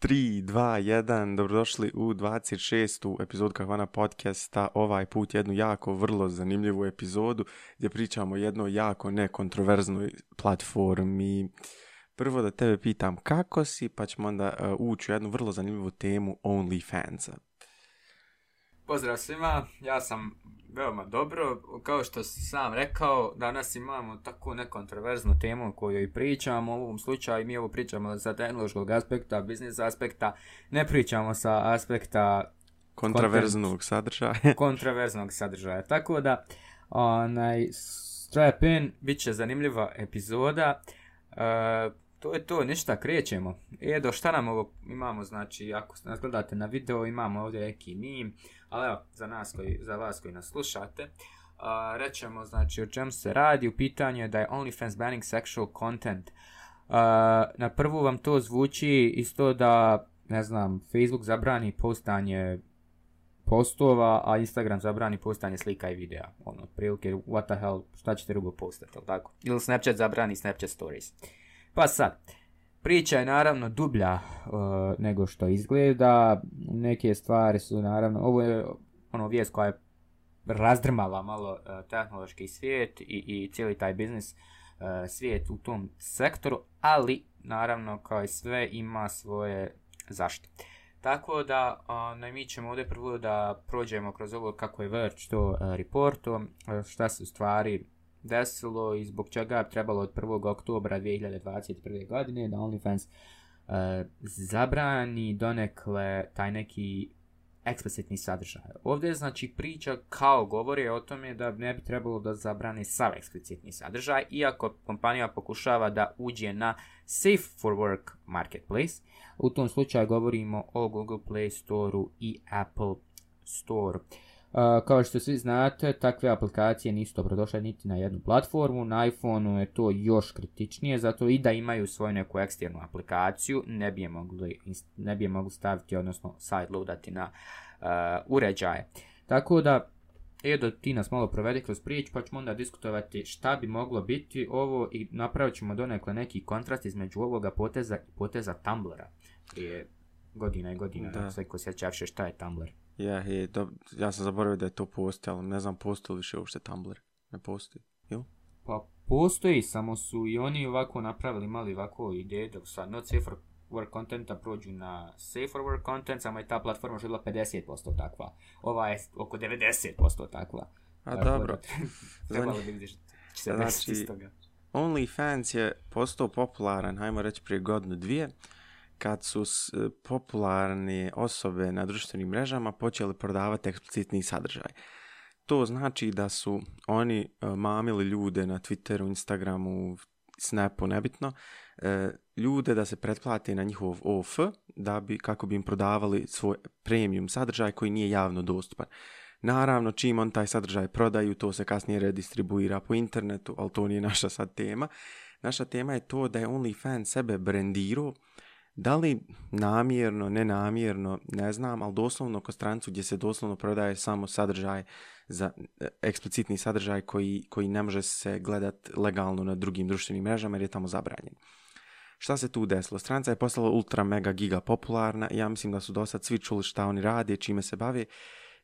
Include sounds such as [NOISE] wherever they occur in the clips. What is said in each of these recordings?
3, 2, 1, dobrodošli u 26. epizodu Kahvana podcasta. Ovaj put jednu jako vrlo zanimljivu epizodu gdje pričamo o jednoj jako nekontroverznoj platformi. Prvo da tebe pitam kako si, pa ćemo onda uh, ući u jednu vrlo zanimljivu temu OnlyFansa. Pozdrav svima, ja sam veoma dobro. Kao što sam rekao, danas imamo tako nekontroverznu temu o kojoj pričamo. U ovom slučaju mi ovo pričamo sa tehnološkog aspekta, biznis aspekta. Ne pričamo sa aspekta Kontraverznog sadržaja. [LAUGHS] kontraverznog sadržaja. Tako da, onaj, strap in, bit će zanimljiva epizoda. E, to je to, ništa, krećemo. Edo, šta nam ovo imamo, znači, ako nas gledate na video, imamo ovdje neki meme, ali evo, za, nas koji, za vas koji nas slušate, uh, rećemo, znači, o čemu se radi, u pitanju je da je OnlyFans banning sexual content. Uh, na prvu vam to zvuči isto da, ne znam, Facebook zabrani postanje postova, a Instagram zabrani postanje slika i videa. Ono, prilike, what the hell, šta ćete drugo postati, tako? Ili Snapchat zabrani Snapchat stories. Pa sad, priča je naravno dublja uh, nego što izgleda, neke stvari su naravno, ovo je ono vijest koja je razdrmala malo uh, tehnološki svijet i, i cijeli taj biznis uh, svijet u tom sektoru, ali naravno kao i sve ima svoje zašto. Tako da uh, mi ćemo ovdje prvo da prođemo kroz ovo kako je Verge to reporto, šta se u stvari desilo i zbog čega trebalo od 1. oktobra 2021. godine da OnlyFans uh, zabrani donekle taj neki eksplicitni sadržaj. Ovdje je znači priča kao govori o tome da ne bi trebalo da zabrani sav eksplicitni sadržaj, iako kompanija pokušava da uđe na Safe for Work marketplace. U tom slučaju govorimo o Google Play Store-u i Apple Store. Kao što svi znate, takve aplikacije nisu dobrodošle niti na jednu platformu, na iPhoneu je to još kritičnije, zato i da imaju svoju neku eksternu aplikaciju, ne bi je mogli, ne bi je mogli staviti, odnosno sideloadati na uh, uređaje. Tako da, Edo, ti nas malo provedi kroz prič, pa ćemo onda diskutovati šta bi moglo biti ovo i napravit ćemo donekle neki kontrast između ovoga poteza i poteza Tumblra prije godina i godina, da. sve ko sjećavše šta je Tumblr. Je, do, ja sam zaboravio da je to postoji, ali ne znam postoji li više uopšte Tumblr. Ne postoji, jel? Pa postoji, samo su i oni ovako napravili mali ovako ideje da sa not safe for work contenta prođu na safe for work content, samo je ta platforma žela 50% takva. Ova je oko 90% takva. A Tako dobro. [LAUGHS] Trebalo da vidiš se znači, toga. OnlyFans je postao popularan, hajmo reći prije godinu dvije, kad su popularne osobe na društvenim mrežama počeli prodavati eksplicitni sadržaj. To znači da su oni mamili ljude na Twitteru, Instagramu, Snapu, nebitno, ljude da se pretplate na njihov OF, da bi, kako bi im prodavali svoj premium sadržaj koji nije javno dostupan. Naravno, čim on taj sadržaj prodaju, to se kasnije redistribuira po internetu, ali to nije [LAUGHS] naša sad tema. Naša tema je to da je OnlyFans sebe brendirao Da li namjerno, nenamjerno, ne znam, ali doslovno kod strancu gdje se doslovno prodaje samo sadržaj za e, eksplicitni sadržaj koji, koji ne može se gledat legalno na drugim društvenim mrežama jer je tamo zabranjen. Šta se tu desilo? Stranca je postala ultra mega giga popularna ja mislim da su do sad svi čuli šta oni rade, čime se bave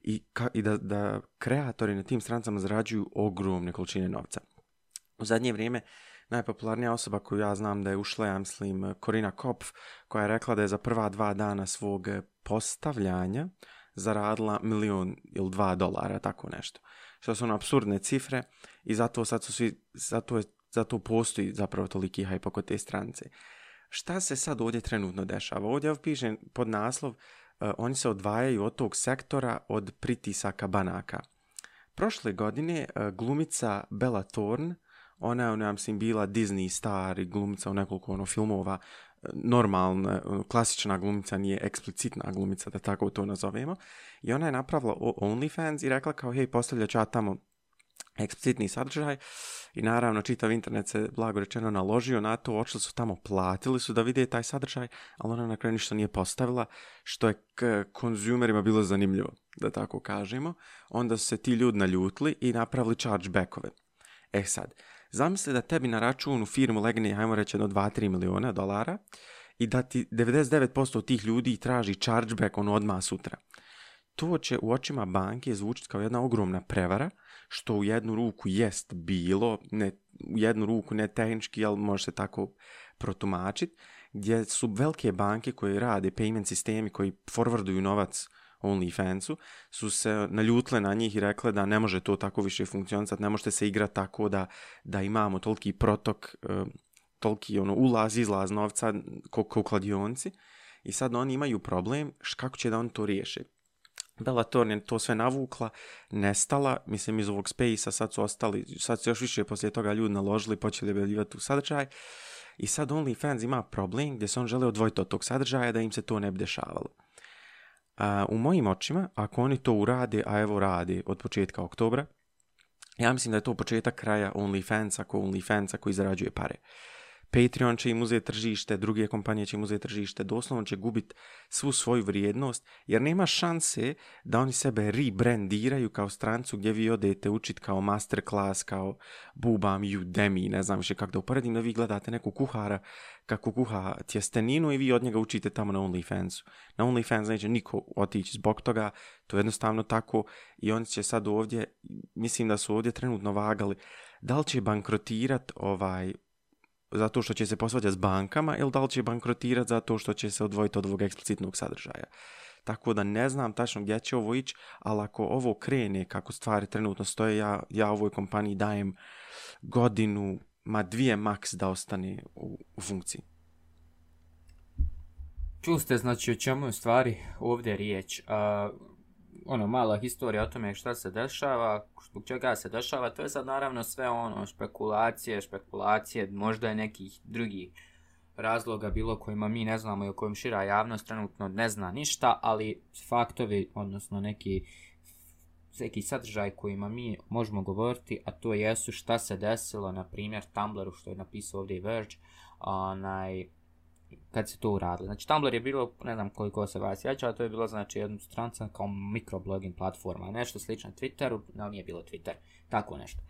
i, ka, i da, da kreatori na tim strancama zarađuju ogromne količine novca. U zadnje vrijeme najpopularnija osoba koju ja znam da je ušla, ja mislim, Korina Kopf, koja je rekla da je za prva dva dana svog postavljanja zaradila milion ili dva dolara, tako nešto. Što su ono absurdne cifre i zato sad su svi, zato, je, zato postoji zapravo toliki hajp oko te strance. Šta se sad ovdje trenutno dešava? Ovdje piše pod naslov uh, oni se odvajaju od tog sektora od pritisaka banaka. Prošle godine uh, glumica Bella Thorne ona je, ona mislim, bila Disney star i glumica u nekoliko ono, filmova, normalna, klasična glumica, nije eksplicitna glumica, da tako to nazovemo. I ona je napravila OnlyFans i rekla kao, hej, postavljat ću ja tamo eksplicitni sadržaj i naravno čitav internet se blago rečeno naložio na to, očili su tamo, platili su da vide taj sadržaj, ali ona na kraju ništa nije postavila, što je k konzumerima bilo zanimljivo, da tako kažemo. Onda su se ti ljudi naljutili i napravili chargebackove. E sad, Zamisli da tebi na račun u firmu legne, hajmo reći, jedno 2-3 miliona dolara i da ti 99% tih ljudi traži chargeback ono odmah sutra. To će u očima banke zvučiti kao jedna ogromna prevara, što u jednu ruku jest bilo, ne, u jednu ruku ne tehnički, ali može se tako protumačiti, gdje su velike banke koje rade payment sistemi koji forwarduju novac OnlyFansu, su se naljutile na njih i rekle da ne može to tako više funkcionisati, ne možete se igrati tako da, da imamo toliki protok, uh, toliki ono, ulaz, izlaz novca u kladionci. I sad oni imaju problem kako će da oni to riješe. Bellator je to sve navukla, nestala, mislim iz ovog space sad su ostali, sad su još više poslije toga ljudi naložili, počeli objavljivati u sadržaj. I sad OnlyFans ima problem gdje se on žele odvojiti od tog sadržaja da im se to ne bi dešavalo. U mojim očima, ako oni to urade, a evo radi od početka oktobra, ja mislim da je to početak kraja OnlyFansa ko OnlyFansa koji zarađuje pare. Patreon će im uzeti tržište, druge kompanije će im uzeti tržište, doslovno će gubiti svu svoju vrijednost, jer nema šanse da oni sebe rebrandiraju kao strancu gdje vi odete učiti kao masterclass, kao bubam Udemy, ne znam više kako da uporedim, da vi gledate neku kuhara kako kuha tjesteninu i vi od njega učite tamo na OnlyFansu. Na OnlyFans neće niko otići zbog toga, to je jednostavno tako i oni će sad ovdje, mislim da su ovdje trenutno vagali, da li će bankrotirat ovaj zato što će se posvađati s bankama ili da li će bankrotirati zato što će se odvojiti od ovog eksplicitnog sadržaja. Tako da ne znam tačno gdje će ovo ići, ali ako ovo krene kako stvari trenutno stoje, ja, ja ovoj kompaniji dajem godinu, ma dvije maks da ostane u, u funkciji. Čuli ste znači o čemu je stvari ovdje riječ. Uh, ono, mala historija o tome šta se dešava, zbog čega se dešava, to je sad naravno sve ono, špekulacije, špekulacije, možda je nekih drugih razloga bilo kojima mi ne znamo i o kojim šira javnost trenutno ne zna ništa, ali faktovi, odnosno neki neki sadržaj kojima mi možemo govoriti, a to jesu šta se desilo, na primjer, Tumblru, što je napisao ovdje Verge, onaj, kad se to uradilo. Znači Tumblr je bilo, ne znam koliko se vas sjeća, to je bilo znači jednu stranca kao mikroblogging platforma, nešto slično Twitteru, no nije bilo Twitter, tako nešto.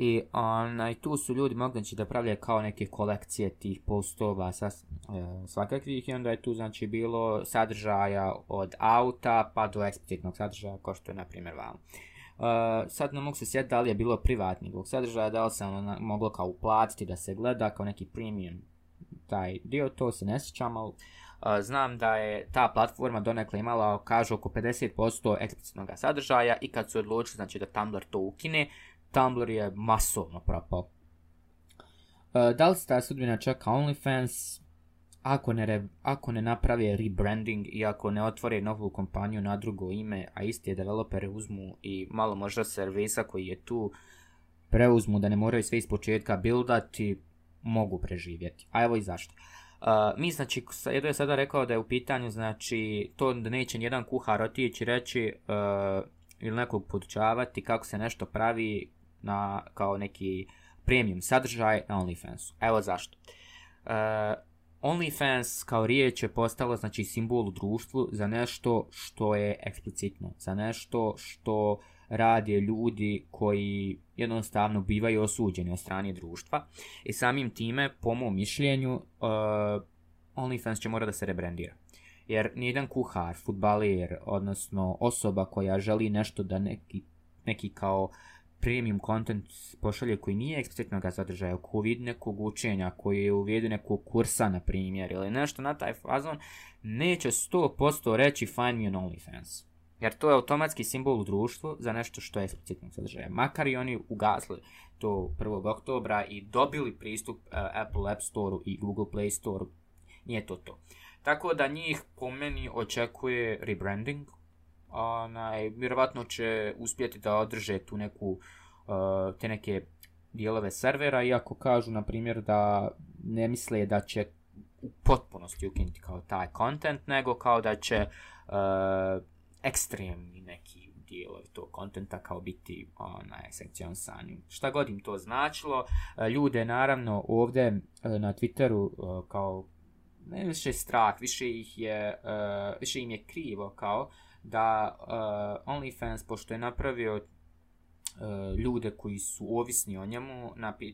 I onaj, tu su ljudi mogli znači, da pravljaju kao neke kolekcije tih postova sa, e, svakakvih i onda je tu znači bilo sadržaja od auta pa do eksplicitnog sadržaja kao što je na primjer vam. Uh, sad ne mogu se sjetiti da li je bilo privatnog sadržaja, da li se ono moglo kao uplatiti da se gleda kao neki premium taj dio, to se ne sjećam, ali uh, znam da je ta platforma donekle imala, kažu, oko 50% eksplicitnog sadržaja i kad su odlučili znači, da Tumblr to ukine, Tumblr je masovno propao. Uh, da li se ta sudbina čeka OnlyFans? Ako ne, re, ako ne naprave rebranding i ako ne otvore novu kompaniju na drugo ime, a isti developere uzmu i malo možda servisa koji je tu preuzmu da ne moraju sve iz početka buildati, mogu preživjeti. A evo i zašto. Uh, mi, znači, Edo je sada rekao da je u pitanju, znači, to da neće nijedan kuhar otići reći uh, ili nekog podučavati kako se nešto pravi na, kao neki premium sadržaj na OnlyFansu. Evo zašto. Uh, OnlyFans kao riječ je postalo znači simbol u društvu za nešto što je eksplicitno, za nešto što rade ljudi koji jednostavno bivaju osuđeni od strane društva i samim time, po mom mišljenju, uh, OnlyFans će mora da se rebrandira. Jer nijedan kuhar, futbaler, odnosno osoba koja želi nešto da neki, neki kao premium content pošalje koji nije eksplicitnog sadržaja, ko vidi nekog učenja, koji je uvijedi nekog kursa, na primjer, ili nešto na taj fazon, neće 100% reći find me on OnlyFans. Jer to je automatski simbol u društvu za nešto što je eksplicitno sadržaje. Makar i oni ugasli to 1. oktobra i dobili pristup uh, Apple App Store i Google Play Store, nije to to. Tako da njih po meni očekuje rebranding. Onaj, vjerovatno će uspjeti da održe tu neku, uh, te neke dijelove servera, iako kažu, na primjer, da ne misle da će u potpunosti ukinuti kao taj content, nego kao da će uh, ekstremni neki dijelovi tog kontenta kao biti onaj sekcionsani. Šta god im to značilo, e, ljude naravno ovdje na Twitteru kao ne više strah, više ih je više im je krivo kao da OnlyFans pošto je napravio ljude koji su ovisni o njemu,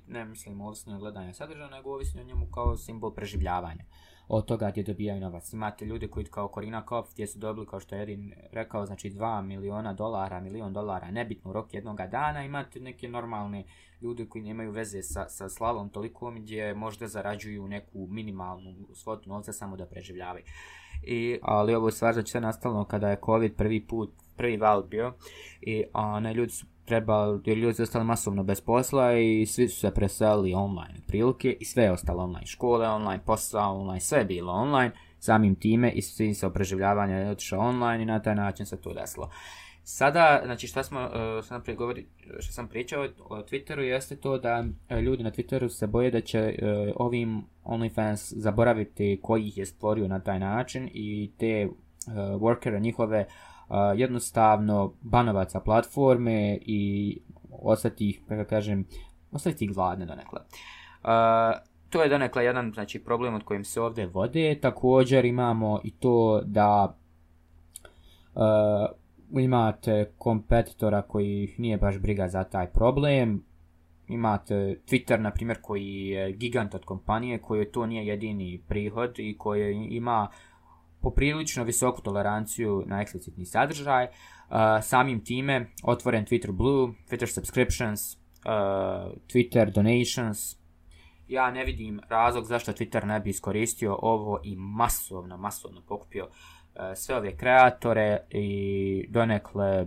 ne mislim ovisni o gledanju sadržaja, nego ovisni o njemu kao simbol preživljavanja. od toga gdje dobijaju novac. Imate ljude koji kao Corina Kopf gdje su dobili, kao što je Edin rekao, znači 2 miliona dolara, milion dolara, nebitno rok jednog dana. Imate neke normalne ljude koji nemaju veze sa, sa slavom toliko gdje možda zarađuju neku minimalnu svotu novca samo da preživljavaju. I, ali ovo je stvar znači sve nastalo kada je COVID prvi put, prvi val bio i ona, ljudi su trebali, jer ljudi su ostali masovno bez posla i svi su se preselili online prilike i sve je ostalo online. Škole online, posao online, sve je bilo online, samim time i svi se preživljavanja je otišao online i na taj način se to desilo. Sada, znači šta smo, sam govori, što sam pričao o Twitteru jeste to da uh, ljudi na Twitteru se boje da će uh, ovim OnlyFans zaboraviti koji ih je stvorio na taj način i te workere njihove jednostavno banovaca platforme i ostati ih, kako kažem, ostati ih gladne donekle. To je donekle jedan znači, problem od kojim se ovdje vode. Također imamo i to da uh, imate kompetitora koji nije baš briga za taj problem, imate Twitter, na primjer, koji je gigant od kompanije, koji to nije jedini prihod i koji ima poprilično visoku toleranciju na eksplicitni sadržaj. Uh, samim time, otvoren Twitter Blue, Twitter Subscriptions, uh, Twitter Donations, ja ne vidim razlog zašto Twitter ne bi iskoristio ovo i masovno, masovno pokupio sve ove kreatore i donekle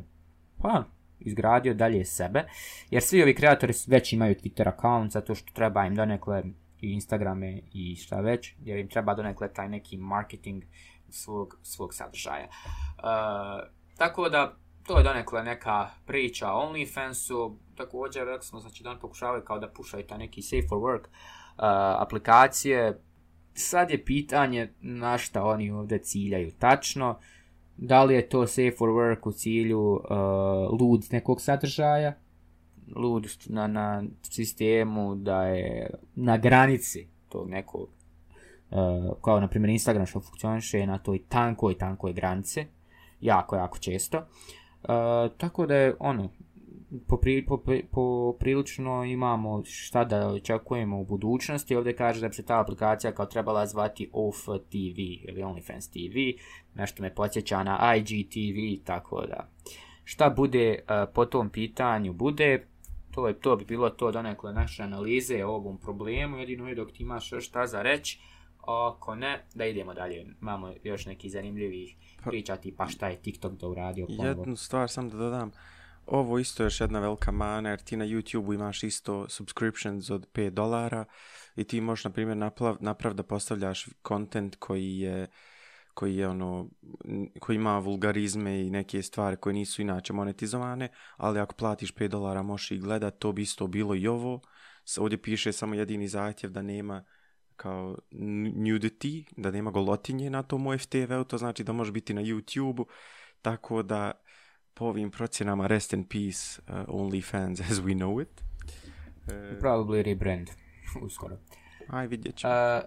pa, izgradio dalje sebe, jer svi ovi kreatori već imaju Twitter account zato što treba im donekle i Instagrame i šta već, jer im treba donekle taj neki marketing svog, svog sadržaja. Uh, tako da, to je donekle neka priča o OnlyFansu, također, rekli smo, znači da on pokušavaju kao da pušaju taj neki safe for work uh, aplikacije, sad je pitanje na šta oni ovdje ciljaju tačno. Da li je to safe for work u cilju uh, lud nekog sadržaja, lud na, na sistemu da je na granici tog nekog, uh, kao na primjer Instagram što funkcioniše na toj tankoj, tankoj granice, jako, jako često. Uh, tako da je ono, popri, popri, poprilično imamo šta da očekujemo u budućnosti. Ovdje kaže da bi se ta aplikacija kao trebala zvati OFF TV ili OnlyFans TV. Nešto me podsjeća na IGTV, tako da. Šta bude uh, po tom pitanju? Bude, to, je, to bi bilo to donekle naše analize o ovom problemu. Jedino je dok ti imaš šta za reći. Ako ne, da idemo dalje. Imamo još neki zanimljivih pa- priča tipa šta je TikTok da uradio. Jednu stvar sam da dodam. Ovo isto je još jedna velika mana, jer ti na YouTube imaš isto subscriptions od 5 dolara i ti možeš, na primjer, naprav, naprav da postavljaš kontent koji je koji je ono, koji ima vulgarizme i neke stvari koje nisu inače monetizovane, ali ako platiš 5 dolara možeš i gledat, to bi isto bilo i ovo. Ovdje piše samo jedini zahtjev da nema kao nudity, da nema golotinje na tom FTV-u, to znači da može biti na YouTube-u, tako da po ovim procjenama rest in peace uh, only fans as we know it. Uh, Probably rebrand [LAUGHS] uskoro. Aj, vidjet ćemo. Uh,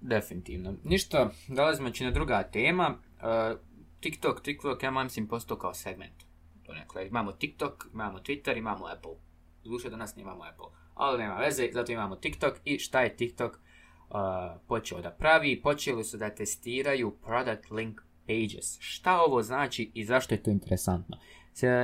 definitivno. Ništa, dolazimo će na druga tema. Uh, TikTok, TikTok, ja mislim, postao kao segment. Donekle, imamo TikTok, imamo Twitter, imamo Apple. Duše danas nemamo Apple. Ali nema veze, zato imamo TikTok. I šta je TikTok uh, počeo da pravi? Počeli su da testiraju product link pages. Šta ovo znači i zašto je to interesantno?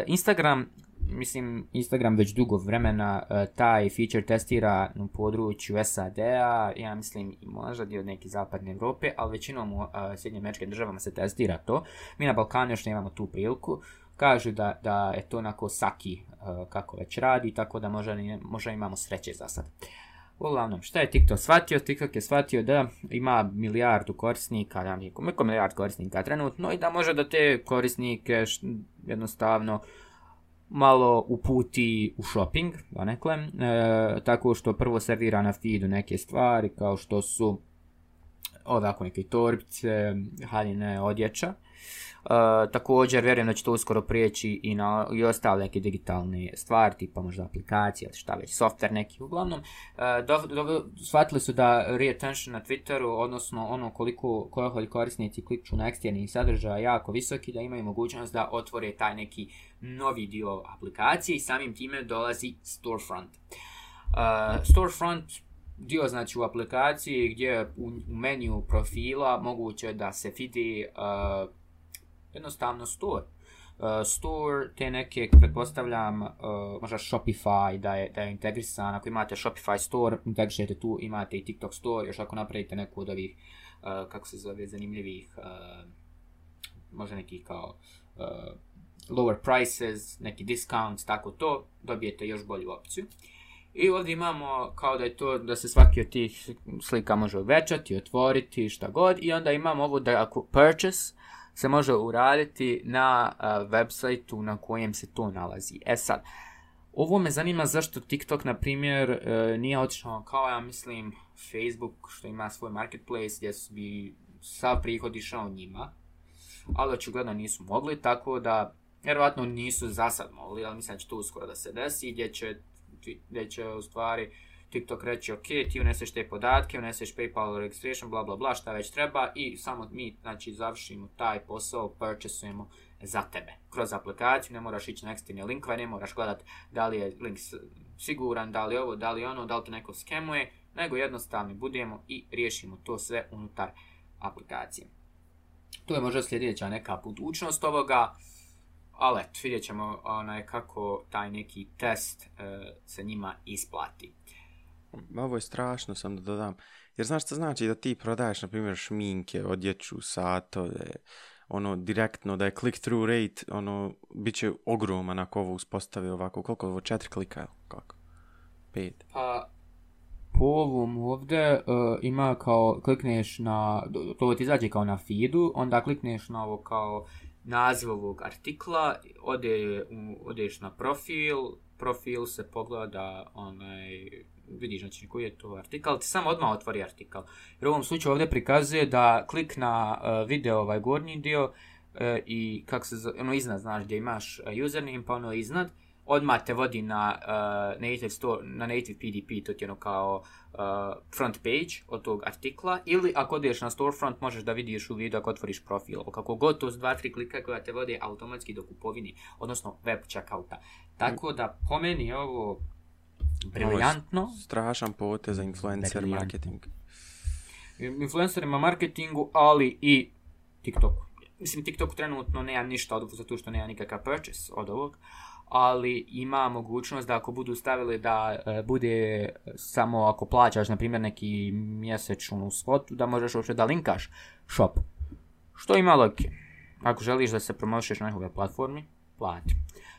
Instagram, mislim, Instagram već dugo vremena uh, taj feature testira u području SAD-a, ja mislim možda dio neke zapadne Evrope, ali većinom u uh, Sjednje američke državama se testira to. Mi na Balkanu još nemamo tu priliku. Kažu da, da je to onako saki kako već radi, tako da možda, možda imamo sreće za sad. Uglavnom, šta je TikTok shvatio? TikTok je shvatio da ima milijardu korisnika, ja koliko milijard korisnika trenutno i da može da te korisnike jednostavno malo uputi u shopping, donekle, e, tako što prvo servira na feedu neke stvari kao što su ovako neke torbice, haljine odjeća, također vjerujem da će to uskoro prijeći i na i ostale neke digitalne stvari, tipa možda aplikacije ili šta već, software neki uglavnom. Do, do, shvatili su da retention na Twitteru, odnosno ono koliko koji korisnici klikču na eksterni sadržaj jako visoki, da imaju mogućnost da otvore taj neki novi dio aplikacije i samim time dolazi storefront. Uh, storefront dio znači u aplikaciji gdje u, u meniju profila moguće da se vidi uh, jednostavno store. Uh, store, te neke, pretpostavljam, uh, možda Shopify da je, da je integrisan, ako imate Shopify store, integrišete tu, imate i TikTok store, još ako napravite neku od ovih, uh, kako se zove, zanimljivih, možda nekih kao lower prices, neki discounts, tako to, dobijete još bolju opciju. I ovdje imamo kao da je to da se svaki od tih slika može uvećati, otvoriti, šta god. I onda imamo ovo da ako purchase se može uraditi na web sajtu na kojem se to nalazi. E sad, ovo me zanima zašto TikTok, na primjer, uh, nije otišao kao ja mislim Facebook što ima svoj marketplace gdje su bi sav prihod išao njima. Ali očigledno nisu mogli, tako da vjerovatno nisu za sad mogli, ali mislim da će to uskoro da se desi, gdje će, gdje će u stvari TikTok reći, ok, ti uneseš te podatke, uneseš PayPal registration, bla bla bla, šta već treba i samo mi, znači, završimo taj posao, purchasujemo za tebe. Kroz aplikaciju, ne moraš ići na eksterne linkove, ne moraš gledat da li je link siguran, da li ovo, da li ono, da li te neko skemuje, nego jednostavno budemo i riješimo to sve unutar aplikacije. To je možda sljedeća neka budućnost ovoga, ali eto, vidjet ćemo onaj, kako taj neki test uh, se njima isplati. Ovo je strašno, sam da dodam. Jer znaš što znači da ti prodaješ, na primjer, šminke, odjeću, satove, ono, direktno, da je click-through rate, ono, bit će ogroman ako ovo uspostave ovako. Koliko ovo, četiri klika, kako? Pet? Pa, po ovom ovdje uh, ima kao, klikneš na, to ti izađe kao na feedu, onda klikneš na ovo kao naziv ovog artikla, ode, odeš na profil, profil se pogleda, onaj, vidiš znači koji je to artikal, ti samo odmah otvori artikal. Jer u ovom slučaju ovdje prikazuje da klik na uh, video ovaj gornji dio uh, i kako se zove, ono iznad, znaš gdje imaš uh, username pa ono iznad, odmah te vodi na uh, native store, na native PDP, to ti je ono kao uh, front page od tog artikla, ili ako odeš na storefront možeš da vidiš u video ako otvoriš profil, kako god to s dva, tri klika koja te vode automatski do kupovini, odnosno web checkouta. Tako da po meni ovo briljantno. Strašan potez za influencer marketing. Influencerima marketingu, ali i TikTok. Mislim, TikTok trenutno nema ništa od zato što nema nikakav purchase od ovog, ali ima mogućnost da ako budu stavili da e, bude samo ako plaćaš, na primjer, neki mjesečnu svotu, da možeš uopšte da linkaš shop. Što ima logike. Ako želiš da se promošeš na nekoj platformi, plati.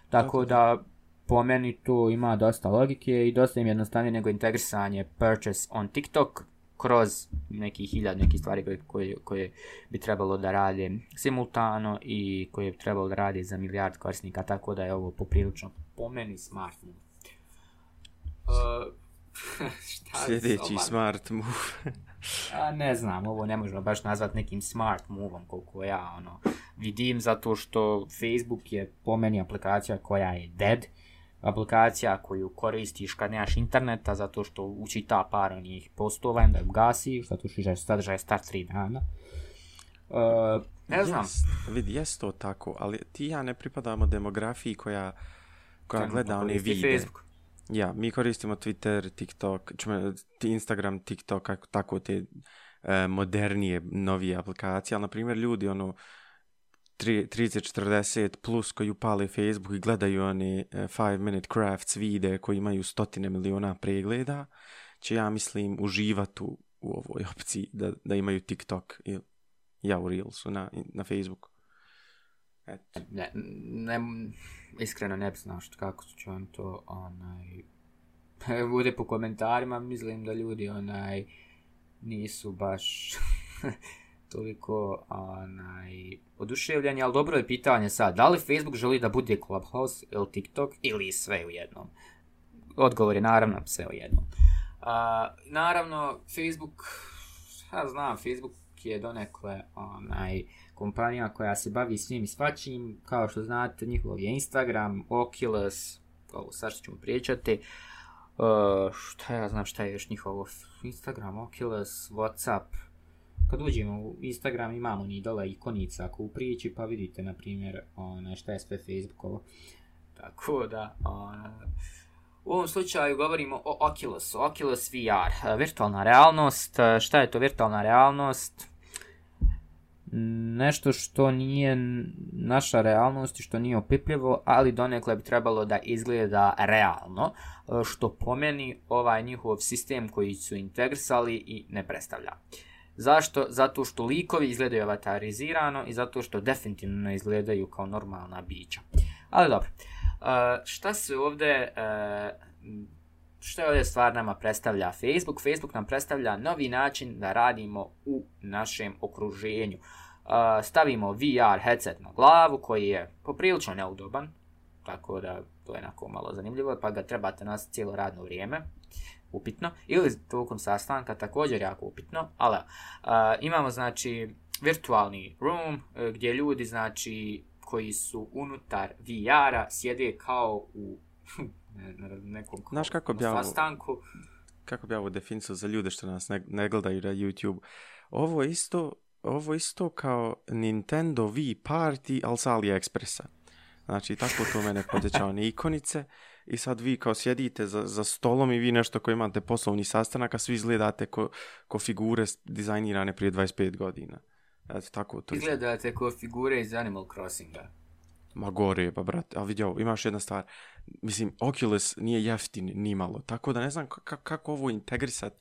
Tako da, po meni to ima dosta logike i dosta im jednostavnije nego integrisanje purchase on TikTok kroz neki hiljad nekih stvari koje, koje, koje bi trebalo da rade simultano i koje bi trebalo da rade za milijard korisnika, tako da je ovo poprilično po meni smart move. Uh, [LAUGHS] šta Sljedeći smart move. [LAUGHS] A ne znam, ovo ne možemo baš nazvat nekim smart moveom koliko ja ono vidim, zato što Facebook je po meni aplikacija koja je dead. Aplikacija koju koristiš kad nemaš interneta zato što učita par onih postova i onda je gasiš zato što je sadržaj star 3 dana. Uh, ne znam. Jest, vidi, jes to tako, ali ti ja ne pripadamo demografiji koja, koja Trenutno gleda one vide. Facebook. Ja, mi koristimo Twitter, TikTok, Instagram, TikTok, tako te e, modernije, novije aplikacije, ali na primjer ljudi, ono, 30-40 plus koji upale Facebook i gledaju one 5 uh, minute crafts vide koji imaju stotine miliona pregleda, će ja mislim uživati u, u ovoj opciji da, da imaju TikTok ili ja u Reelsu na, na Facebooku. Eto. Ne, ne, iskreno ne bi znao što, kako ću vam to onaj, [LAUGHS] bude po komentarima, mislim da ljudi onaj nisu baš [LAUGHS] toliko onaj, oduševljeni, ali dobro je pitanje sad, da li Facebook želi da bude Clubhouse ili TikTok ili sve u jednom? Odgovor je naravno sve u jednom. Uh, naravno, Facebook, ja znam, Facebook je donekle onaj, kompanija koja se bavi svim i svačim, kao što znate, njihov je Instagram, Oculus, ovo sad što ćemo pričati, uh, šta ja znam šta je još njihovo Instagram, Oculus, Whatsapp, kad uđemo u Instagram imamo ni dole ikonica ako u priči pa vidite na primjer ona šta je sve Facebookovo tako da ona, U ovom slučaju govorimo o Oculusu, Oculus VR, virtualna realnost. Šta je to virtualna realnost? Nešto što nije naša realnost i što nije opipljivo, ali donekle bi trebalo da izgleda realno, što pomeni ovaj njihov sistem koji su integrisali i ne predstavlja. Zašto? Zato što likovi izgledaju avatarizirano i zato što definitivno ne izgledaju kao normalna bića. Ali dobro. Uh, šta se ovdje, uh, što je ovdje stvar nama predstavlja Facebook? Facebook nam predstavlja novi način da radimo u našem okruženju. Uh, stavimo VR headset na glavu koji je poprilično neudoban, tako da to je onako malo zanimljivo, pa ga trebate nas cijelo radno vrijeme, upitno, ili tokom sastanka također jako upitno, ali imamo znači virtualni room gdje ljudi znači koji su unutar VR-a sjede kao u [LAUGHS] nekom Znaš kako bi sastanku. Kako bi ovo za ljude što nas ne, ne gledaju na YouTube? Ovo isto, ovo isto kao Nintendo Wii Party, ali sa AliExpressa. Znači, tako to mene podsjećao na ikonice i sad vi kao sjedite za, za stolom i vi nešto koji imate poslovni sastanak, a svi izgledate ko, ko figure dizajnirane prije 25 godina. Eto, tako to Izgledate kao figure iz Animal Crossinga. Ma gore, pa brat, a vidio, imaš jedna stvar. Mislim, Oculus nije jeftin ni malo, tako da ne znam kako ovo integrisat,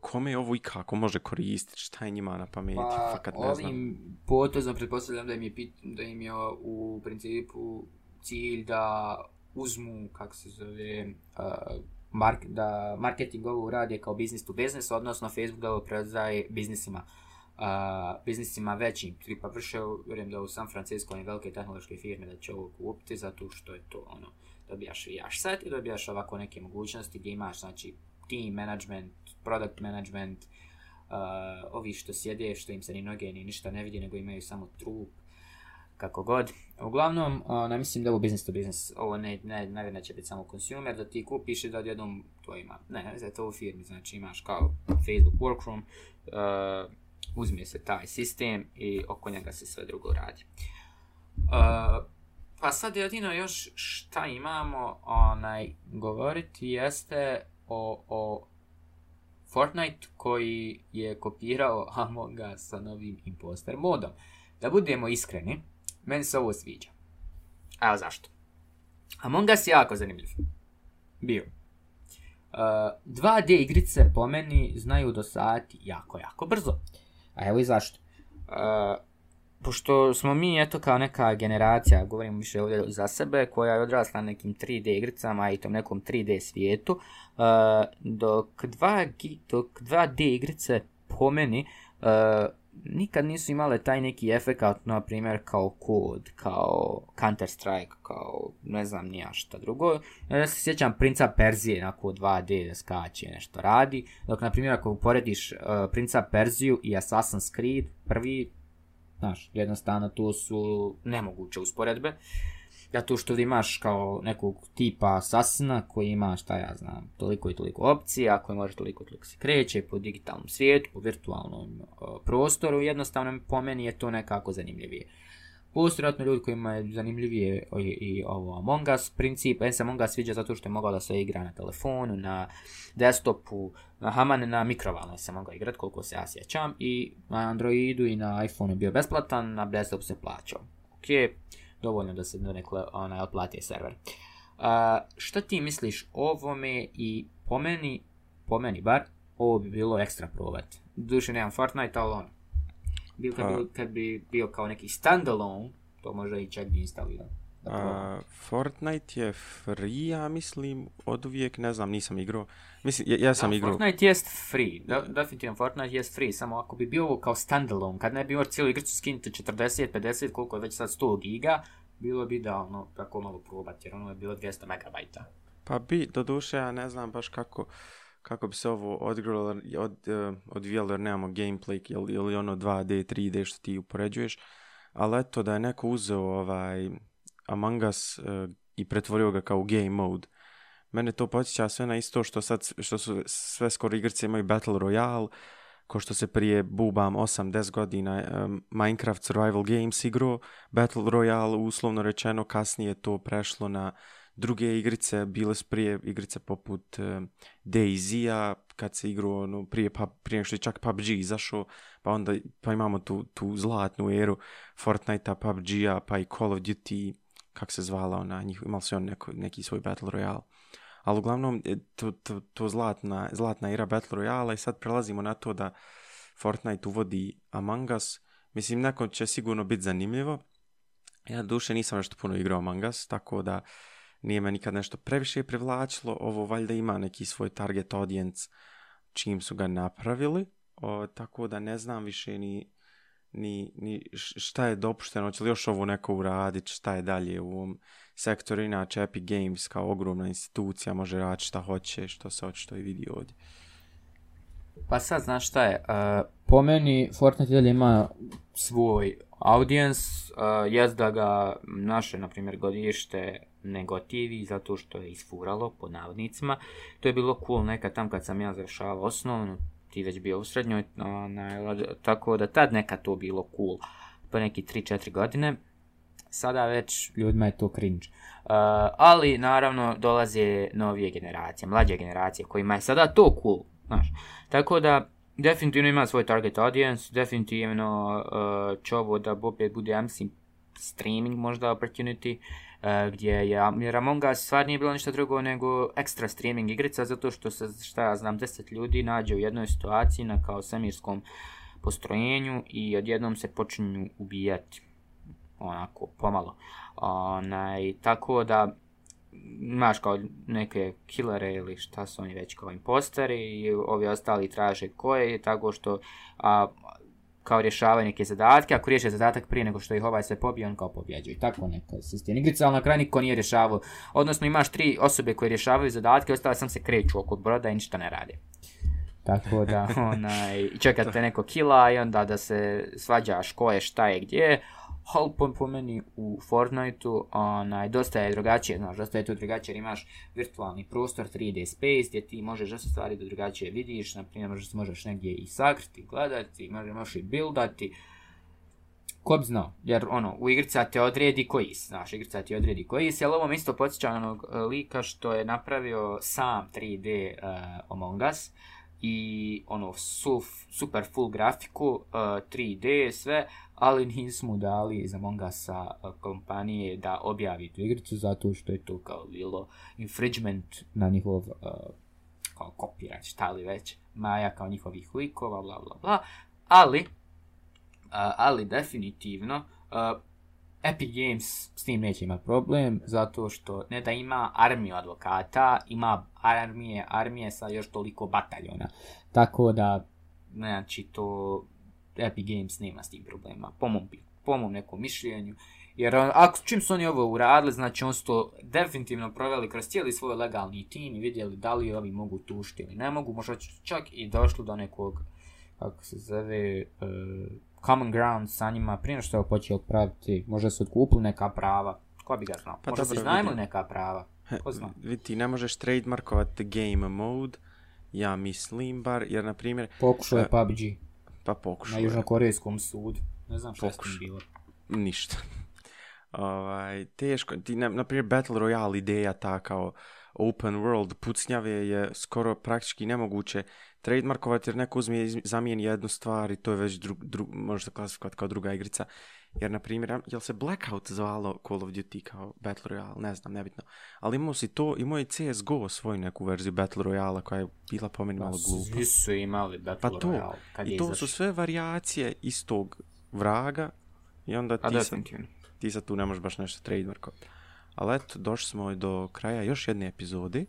kome je ovo i kako može koristiti, šta je njima na pameti, pa, fakat ne znam. ovim potezom pretpostavljam da im je, pit, da im je u principu cilj da uzmu, kako se zove, uh, mark, da marketing ovo radi kao business to business, odnosno Facebook da ovo biznisima. Uh, biznisima većim, tipa vrše, vjerujem da u San Francisco i velike tehnološke firme da će ovo kupiti zato što je to ono, dobijaš VH set i dobijaš ovako neke mogućnosti gdje imaš znači team management, product management, uh, ovi što sjede, što im se ni noge ni ništa ne vidi, nego imaju samo trup, kako god. Uglavnom, ne mislim da ovo business to business, ovo ne, ne, ne, će biti samo consumer, da ti kupiš i da odjednom to ima, ne, ne, to u firmi, znači imaš kao Facebook workroom, uh, uzme se taj sistem i oko njega se sve drugo radi. Uh, pa sad jedino još šta imamo onaj govoriti jeste o, o Fortnite koji je kopirao [LAUGHS] Among Us sa novim imposter modom. Da budemo iskreni, meni se ovo sviđa. A zašto? Among Us je jako zanimljiv. Bio. Uh, 2D igrice po meni znaju dosajati jako, jako brzo. A evo i zašto. Uh, pošto smo mi, eto, kao neka generacija, govorim više ovdje za sebe, koja je odrasla na nekim 3D igricama i tom nekom 3D svijetu, uh, dok, 2, dok 2D igrice po meni uh, nikad nisu imale taj neki efekat, na primjer, kao kod, kao Counter Strike, kao ne znam nija šta drugo. Ja se sjećam Princa Perzije, onako 2D da skače, nešto radi. Dok, na primjer, ako uporediš uh, Princa Perziju i Assassin's Creed, prvi, znaš, jednostavno to su nemoguće usporedbe. Uh, zato što imaš kao nekog tipa sasna koji ima, šta ja znam, toliko i toliko opcija, koji može toliko i toliko se kreće po digitalnom svijetu, po virtualnom uh, prostoru, jednostavno po meni je to nekako zanimljivije. Postoje ljudi kojima je zanimljivije i, i ovo Among Us princip, en se Among Us sviđa zato što je mogao da se igra na telefonu, na desktopu, na Haman, na mikrovalnoj se mogao igrati koliko se ja sjećam i na Androidu i na iPhone je bio besplatan, na desktop se plaćao. Okay dovoljno da se donekle onaj otplati server. Uh, što ti misliš ovome i po meni, po meni bar, ovo bi bilo ekstra provat. Duše nemam Fortnite, ali ono. Bil, kad, bi, kad bi bio kao neki standalone, to možda i čak bi instalirao. Uh, Fortnite je free, ja mislim, od uvijek, ne znam, nisam igrao. Mislim, ja, ja sam da, igrao. Fortnite jest free, da, definitivno Fortnite jest free, samo ako bi bio ovo kao standalone, kad ne bi imao cijelu igricu skinuti 40, 50, koliko je već sad 100 giga, bilo bi idealno tako malo probati, jer ono je bilo 200 megabajta. Pa bi, do duše, ja ne znam baš kako, kako bi se ovo odgrilo, od, uh, odvijalo, jer nemamo gameplay ili, ili ono 2D, 3D što ti upoređuješ, ali eto da je neko uzeo ovaj Among Us uh, i pretvorio ga kao game mode. Mene to podsjeća sve na isto što sad, što su sve skoro igrice imaju Battle Royale, ko što se prije bubam 8-10 godina um, Minecraft Survival Games igro, Battle Royale uslovno rečeno kasnije to prešlo na druge igrice, bile su prije igrice poput uh, Daisy-a, kad se igrao ono, prije, pa, prije nego što je čak PUBG izašao, pa onda pa imamo tu, tu zlatnu eru Fortnite-a, PUBG-a, pa i Call of Duty, kak se zvala ona, njih, imali su on neko, neki svoj Battle Royale. Ali uglavnom, e, to, to, to zlatna, zlatna era Battle Royale i sad prelazimo na to da Fortnite uvodi Among Us. Mislim, nekom će sigurno biti zanimljivo. Ja duše nisam nešto puno igrao Among Us, tako da nije me nikad nešto previše privlačilo. Ovo valjda ima neki svoj target audience čim su ga napravili. O, tako da ne znam više ni, ni, ni šta je dopušteno, će li još ovo neko uraditi, šta je dalje u ovom sektoru. Inače, Epic Games kao ogromna institucija može raditi šta hoće, što se očito i vidi ovdje. Pa sad, znaš šta je, uh, po meni Fortnite ima svoj audience, uh, da ga naše, na primjer, godište ne zato što je isfuralo, po navodnicima. To je bilo cool nekad tam kad sam ja završavao osnovnu, ti već bio u srednjoj, onaj, tako da tad nekad to bilo cool, po neki 3-4 godine. Sada već ljudima je to cringe. Uh, ali naravno dolaze novije generacije, mlađe generacije kojima je sada to cool, znaš. Tako da definitivno ima svoj target audience, definitivno uh, će ovo da opet bude, ja mislim, streaming možda opportunity, gdje je, jer Among Us stvar nije bilo ništa drugo nego ekstra streaming igrica, zato što se, šta ja znam, deset ljudi nađe u jednoj situaciji na kao semirskom postrojenju i odjednom se počinju ubijati onako pomalo. Onaj, tako da imaš kao neke killere ili šta su oni već kao imposteri i ovi ostali traže koje, tako što a, kao rješavaju neke zadatke, ako riješe zadatak prije nego što ih ovaj sve pobije, on kao pobjeđuje. I tako neka sistem igrica, ali na kraju niko nije rješavao. Odnosno imaš tri osobe koje rješavaju zadatke, ostale sam se kreću oko broda i ništa ne rade. Tako da, [LAUGHS] onaj, čekate [LAUGHS] neko kila i onda da se svađaš ko je, šta je, gdje ali po, meni u Fortniteu onaj, dosta je drugačije, znaš, dosta je to drugačije, jer imaš virtualni prostor 3D space gdje ti možeš dosta stvari da drugačije vidiš, na primjer možeš, možeš negdje i sakriti, gledati, možeš, možeš i buildati, ko bi znao, jer ono, u igrica te odredi koji si, znaš, igrica ti odredi koji si, ali ovo isto podsjeća onog uh, lika što je napravio sam 3D uh, Among Us, i ono suf, super full grafiku, uh, 3D sve, ali nismo dali iz Among Usa kompanije da objavi tu igricu zato što je to kao bilo infringement na njihov uh, kao copyright, šta li već, maja kao njihovih likova, bla bla bla, ali, uh, ali definitivno, uh, Epic Games s tim neće imati problem, zato što ne da ima armiju advokata, ima armije, armije sa još toliko bataljona. Tako da, znači, to Epic Games nema s tim problema, po mom, po mom nekom mišljenju. Jer ako, čim su oni ovo uradili, znači on su to definitivno proveli kroz cijeli svoj legalni tim i vidjeli da li ovi mogu tušti ili ne mogu, možda čak i došli do nekog, kako se zove, uh, common ground sa njima prije što je počeo praviti, možda su odkupili neka prava, ko bi ga znao, pa možda su iznajmili neka prava, ko zna. Vidi, ti ne možeš trademarkovati game mode, ja mislim bar, jer na primjer... Pokušao je uh, PUBG. Pa pokušao Na južnokorejskom sudu. Ne znam šta je bilo. Ništa. [LAUGHS] ovaj, teško, ti, na, na primjer, Battle Royale ideja ta kao open world pucnjave je skoro praktički nemoguće trademarkovati jer neko uzme zamijeni jednu stvar i to je već drug, drug, možda klasifikovati kao druga igrica. Jer, na primjer, jel se Blackout zvalo Call of Duty kao Battle Royale, ne znam, nebitno. Ali imao si to, imao i CSGO svoj neku verziju Battle Royale koja je bila po meni malo glupa. Svi su imali Battle pa to, Royale. Kad I to izaš... su sve variacije istog vraga i onda ti, sad, ti sad tu ne možeš baš nešto trademarkovati. Ali eto, došli smo do kraja još jedne epizode.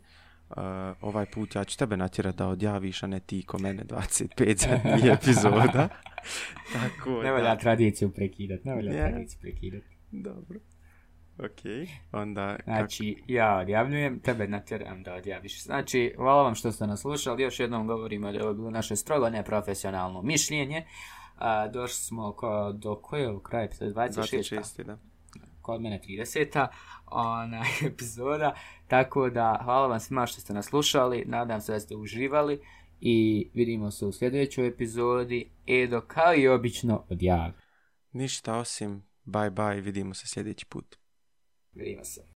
Uh, ovaj put ja ću tebe natjerati da odjaviš, a ne ti ko mene 25 zadnjih epizoda. [LAUGHS] Tako ne valja tradiciju prekidat, ne valja yeah. tradiciju prekidat. Dobro. Ok, onda... Znači, kak... ja odjavljujem, tebe natjeram da odjaviš. Znači, hvala vam što ste nas slušali, još jednom govorimo da je ovo bilo naše strogo neprofesionalno mišljenje. A, došli smo ko, do koje u kraju 26. 26. da. Kod mene 30. Ona [LAUGHS] epizoda. Tako da, hvala vam svima što ste nas slušali, nadam se da ste uživali i vidimo se u sljedećoj epizodi. Edo, kao i obično, odjavi. Ništa osim, bye bye, vidimo se sljedeći put. Vidimo se.